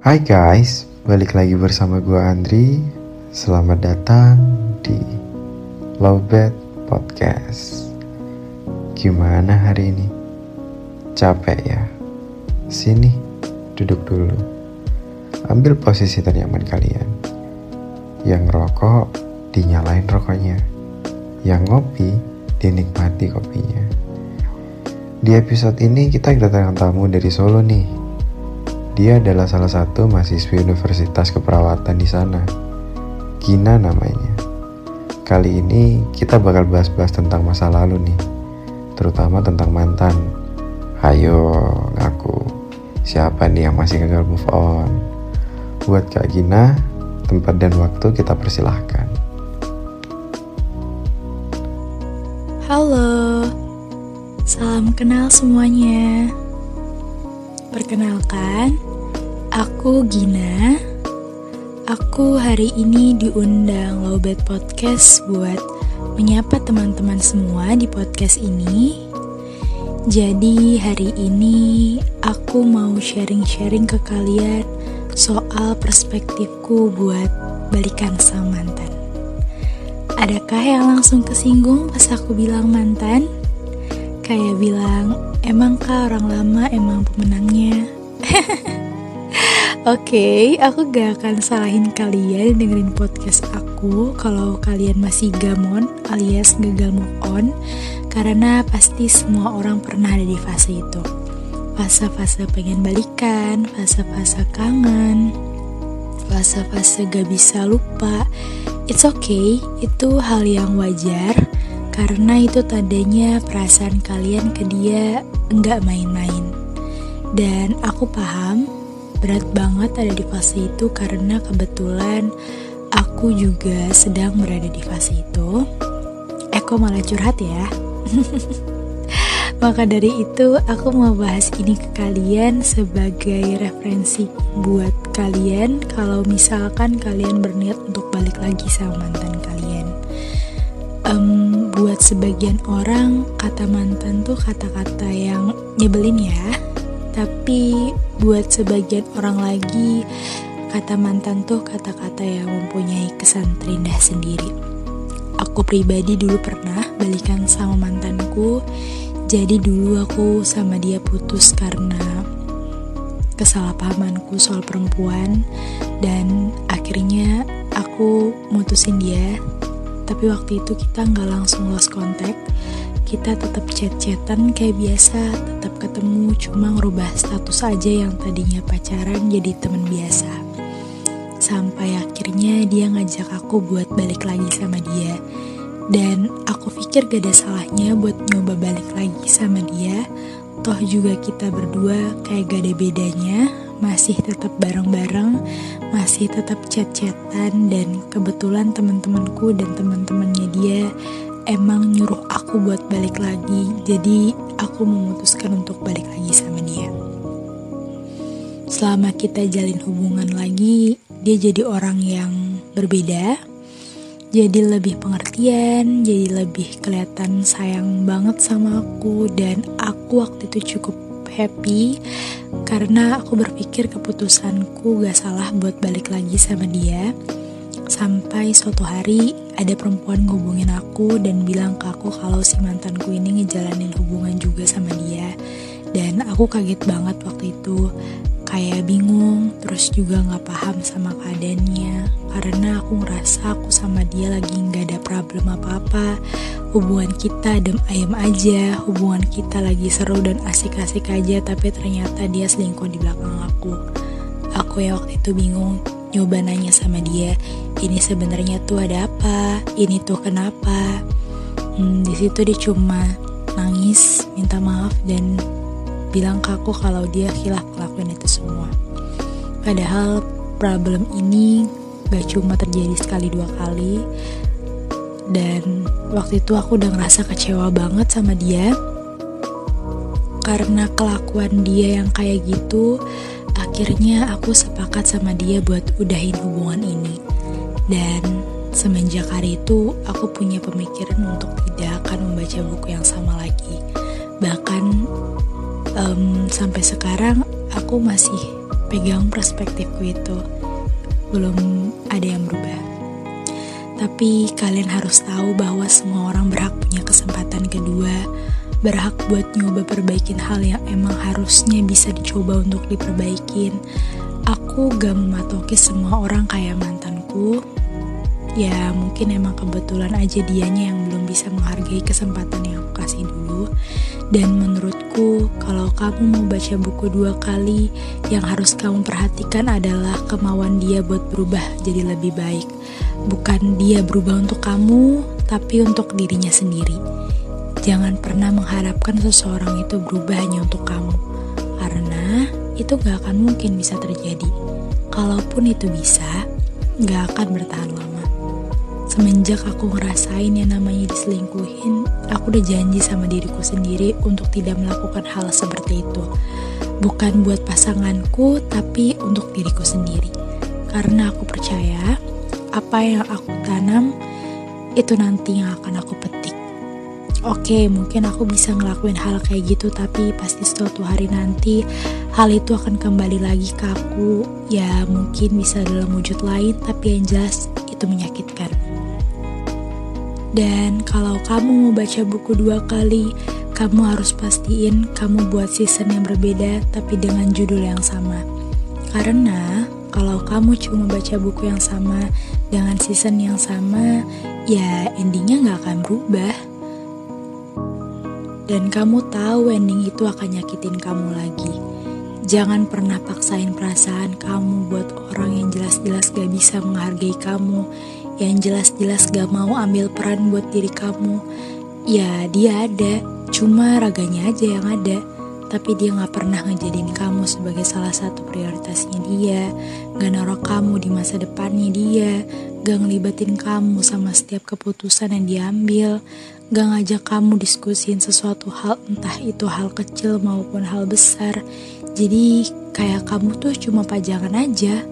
Hai guys, balik lagi bersama gue Andri. Selamat datang di Lowbed Podcast. Gimana hari ini? Capek ya? Sini, duduk dulu. Ambil posisi ternyaman kalian. Yang rokok, dinyalain rokoknya. Yang ngopi, dinikmati kopinya. Di episode ini kita kedatangan tamu dari Solo nih dia adalah salah satu mahasiswi Universitas Keperawatan di sana. Gina namanya. Kali ini kita bakal bahas-bahas tentang masa lalu nih, terutama tentang mantan. Ayo, ngaku. Siapa nih yang masih gagal move on? Buat Kak Gina, tempat dan waktu kita persilahkan. Halo, salam kenal semuanya. Perkenalkan, Aku Gina. Aku hari ini diundang Lowbat Podcast buat menyapa teman-teman semua di podcast ini. Jadi hari ini aku mau sharing-sharing ke kalian soal perspektifku buat balikan sama mantan. Adakah yang langsung kesinggung pas aku bilang mantan? Kayak bilang, emangkah orang lama emang pemenangnya? Oke, okay, aku gak akan salahin kalian dengerin podcast aku kalau kalian masih gamon alias gagal move on karena pasti semua orang pernah ada di fase itu. Fase-fase pengen balikan, fase-fase kangen, fase-fase gak bisa lupa. It's okay, itu hal yang wajar karena itu tandanya perasaan kalian ke dia enggak main-main. Dan aku paham berat banget ada di fase itu karena kebetulan aku juga sedang berada di fase itu. Kok malah curhat ya? Maka dari itu aku mau bahas ini ke kalian sebagai referensi buat kalian kalau misalkan kalian berniat untuk balik lagi sama mantan kalian. Um, buat sebagian orang kata mantan tuh kata-kata yang nyebelin ya. Tapi buat sebagian orang lagi, kata mantan tuh kata-kata yang mempunyai kesan terindah sendiri. Aku pribadi dulu pernah balikan sama mantanku, jadi dulu aku sama dia putus karena kesalahpahamanku soal perempuan. Dan akhirnya aku mutusin dia tapi waktu itu kita nggak langsung lost contact kita tetap chat-chatan kayak biasa, tetap ketemu, cuma ngerubah status aja yang tadinya pacaran jadi teman biasa. Sampai akhirnya dia ngajak aku buat balik lagi sama dia. Dan aku pikir gak ada salahnya buat nyoba balik lagi sama dia. Toh juga kita berdua kayak gak ada bedanya, masih tetap bareng-bareng, masih tetap chat-chatan dan kebetulan teman-temanku dan teman-temannya dia emang nyuruh aku buat balik lagi. Jadi aku memutuskan untuk balik lagi sama dia. Selama kita jalin hubungan lagi dia jadi orang yang berbeda jadi lebih pengertian jadi lebih kelihatan sayang banget sama aku dan aku waktu itu cukup happy karena aku berpikir keputusanku gak salah buat balik lagi sama dia Sampai suatu hari ada perempuan ngubungin aku dan bilang ke aku kalau si mantanku ini ngejalanin hubungan juga sama dia. Dan aku kaget banget waktu itu, kayak bingung, terus juga gak paham sama keadaannya. Karena aku ngerasa aku sama dia lagi gak ada problem apa-apa. Hubungan kita adem ayam aja, hubungan kita lagi seru dan asik-asik aja, tapi ternyata dia selingkuh di belakang aku. Aku ya waktu itu bingung, nyoba nanya sama dia ini sebenarnya tuh ada apa ini tuh kenapa hmm, di situ dia cuma nangis minta maaf dan bilang ke aku kalau dia hilaf ngelakuin itu semua padahal problem ini gak cuma terjadi sekali dua kali dan waktu itu aku udah ngerasa kecewa banget sama dia karena kelakuan dia yang kayak gitu Akhirnya aku sepakat sama dia buat udahin hubungan ini. Dan semenjak hari itu aku punya pemikiran untuk tidak akan membaca buku yang sama lagi. Bahkan um, sampai sekarang aku masih pegang perspektifku itu. Belum ada yang berubah. Tapi kalian harus tahu bahwa semua orang berhak punya kesempatan kedua, berhak buat nyoba perbaikin hal yang emang harusnya bisa dicoba untuk diperbaikin. Aku gak mematoki semua orang kayak mantanku. Ya mungkin emang kebetulan aja dianya yang belum bisa menghargai kesempatan yang aku kasih dulu. Dan menurutku kalau kamu mau baca buku dua kali, yang harus kamu perhatikan adalah kemauan dia buat berubah jadi lebih baik. Bukan dia berubah untuk kamu, tapi untuk dirinya sendiri. Jangan pernah mengharapkan seseorang itu berubah hanya untuk kamu, karena itu gak akan mungkin bisa terjadi. Kalaupun itu bisa, gak akan bertahan lama. Semenjak aku ngerasain yang namanya diselingkuhin, aku udah janji sama diriku sendiri untuk tidak melakukan hal seperti itu. Bukan buat pasanganku, tapi untuk diriku sendiri. Karena aku percaya apa yang aku tanam itu nanti yang akan aku petik. Oke, mungkin aku bisa ngelakuin hal kayak gitu, tapi pasti suatu hari nanti hal itu akan kembali lagi ke aku. Ya, mungkin bisa dalam wujud lain, tapi yang jelas itu menyakitkan. Dan kalau kamu mau baca buku dua kali, kamu harus pastiin kamu buat season yang berbeda, tapi dengan judul yang sama. Karena kalau kamu cuma baca buku yang sama dengan season yang sama, ya endingnya gak akan berubah. Dan kamu tahu ending itu akan nyakitin kamu lagi. Jangan pernah paksain perasaan kamu buat orang yang jelas-jelas gak bisa menghargai kamu, yang jelas-jelas gak mau ambil peran buat diri kamu. Ya dia ada, cuma raganya aja yang ada. Tapi dia gak pernah ngejadiin kamu sebagai salah satu prioritasnya dia, gak naruh kamu di masa depannya dia, gak ngelibatin kamu sama setiap keputusan yang diambil, gak ngajak kamu diskusin sesuatu hal entah itu hal kecil maupun hal besar. Jadi kayak kamu tuh cuma pajangan aja,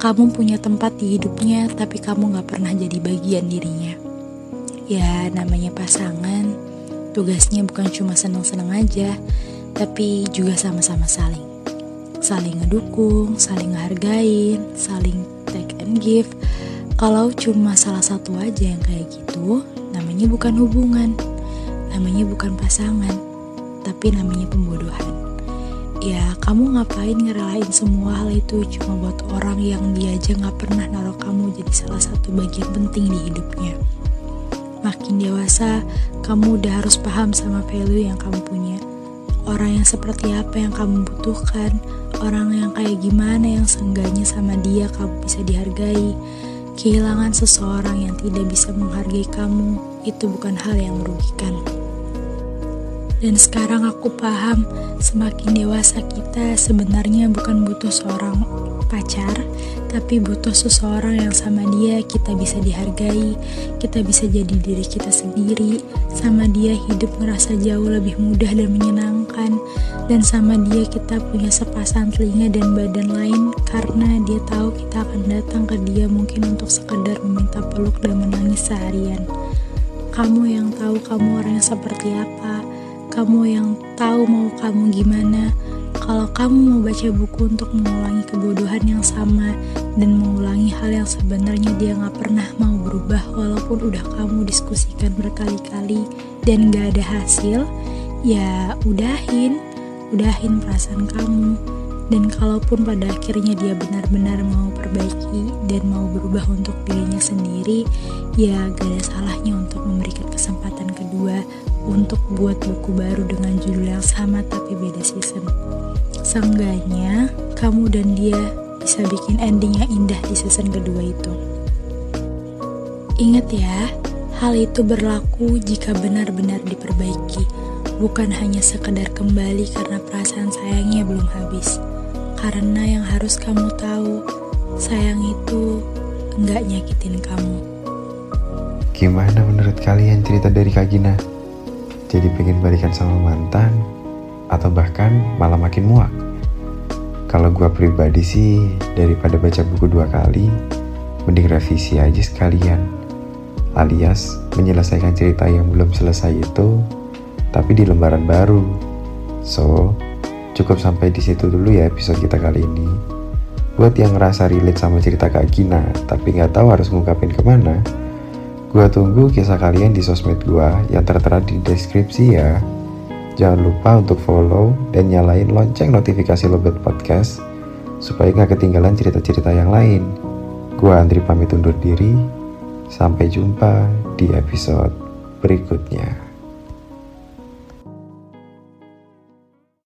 kamu punya tempat di hidupnya tapi kamu gak pernah jadi bagian dirinya. Ya namanya pasangan, tugasnya bukan cuma seneng-seneng aja, tapi juga sama-sama saling. Saling ngedukung, saling ngehargain, saling take and give. Kalau cuma salah satu aja yang kayak gitu, namanya bukan hubungan, namanya bukan pasangan, tapi namanya pembodohan. Ya, kamu ngapain ngerelain semua hal itu cuma buat orang yang dia aja gak pernah naruh kamu jadi salah satu bagian penting di hidupnya. Makin dewasa, kamu udah harus paham sama value yang kamu punya orang yang seperti apa yang kamu butuhkan, orang yang kayak gimana yang seenggaknya sama dia kamu bisa dihargai. Kehilangan seseorang yang tidak bisa menghargai kamu itu bukan hal yang merugikan. Dan sekarang aku paham, semakin dewasa kita sebenarnya bukan butuh seorang pacar, tapi butuh seseorang yang sama dia kita bisa dihargai, kita bisa jadi diri kita sendiri, sama dia hidup ngerasa jauh lebih mudah dan menyenangkan, dan sama dia kita punya sepasang telinga dan badan lain karena dia tahu kita akan datang ke dia mungkin untuk sekedar meminta peluk dan menangis seharian. Kamu yang tahu kamu orang yang seperti apa, kamu yang tahu mau kamu gimana, kalau kamu mau baca buku untuk mengulangi kebodohan yang sama dan mengulangi hal yang sebenarnya dia gak pernah mau berubah walaupun udah kamu diskusikan berkali-kali dan gak ada hasil, ya udahin, udahin perasaan kamu. Dan kalaupun pada akhirnya dia benar-benar mau perbaiki dan mau berubah untuk dirinya sendiri, ya gak ada salahnya untuk memberikan kesempatan kedua untuk buat buku baru dengan judul yang sama tapi beda season. Seenggaknya, kamu dan dia bisa bikin ending yang indah di season kedua itu. Ingat ya, hal itu berlaku jika benar-benar diperbaiki, bukan hanya sekedar kembali karena perasaan sayangnya belum habis. Karena yang harus kamu tahu, sayang itu enggak nyakitin kamu. Gimana menurut kalian cerita dari Kak Gina? Jadi pengen balikan sama mantan atau bahkan malah makin muak. Kalau gue pribadi sih, daripada baca buku dua kali, mending revisi aja sekalian. Alias, menyelesaikan cerita yang belum selesai itu, tapi di lembaran baru. So, cukup sampai di situ dulu ya episode kita kali ini. Buat yang ngerasa relate sama cerita Kak Gina, tapi nggak tahu harus ngungkapin ke mana, Gua tunggu kisah kalian di sosmed gua yang tertera di deskripsi ya. Jangan lupa untuk follow dan nyalain lonceng notifikasi Lobet Podcast supaya nggak ketinggalan cerita-cerita yang lain. Gua Andri pamit undur diri. Sampai jumpa di episode berikutnya.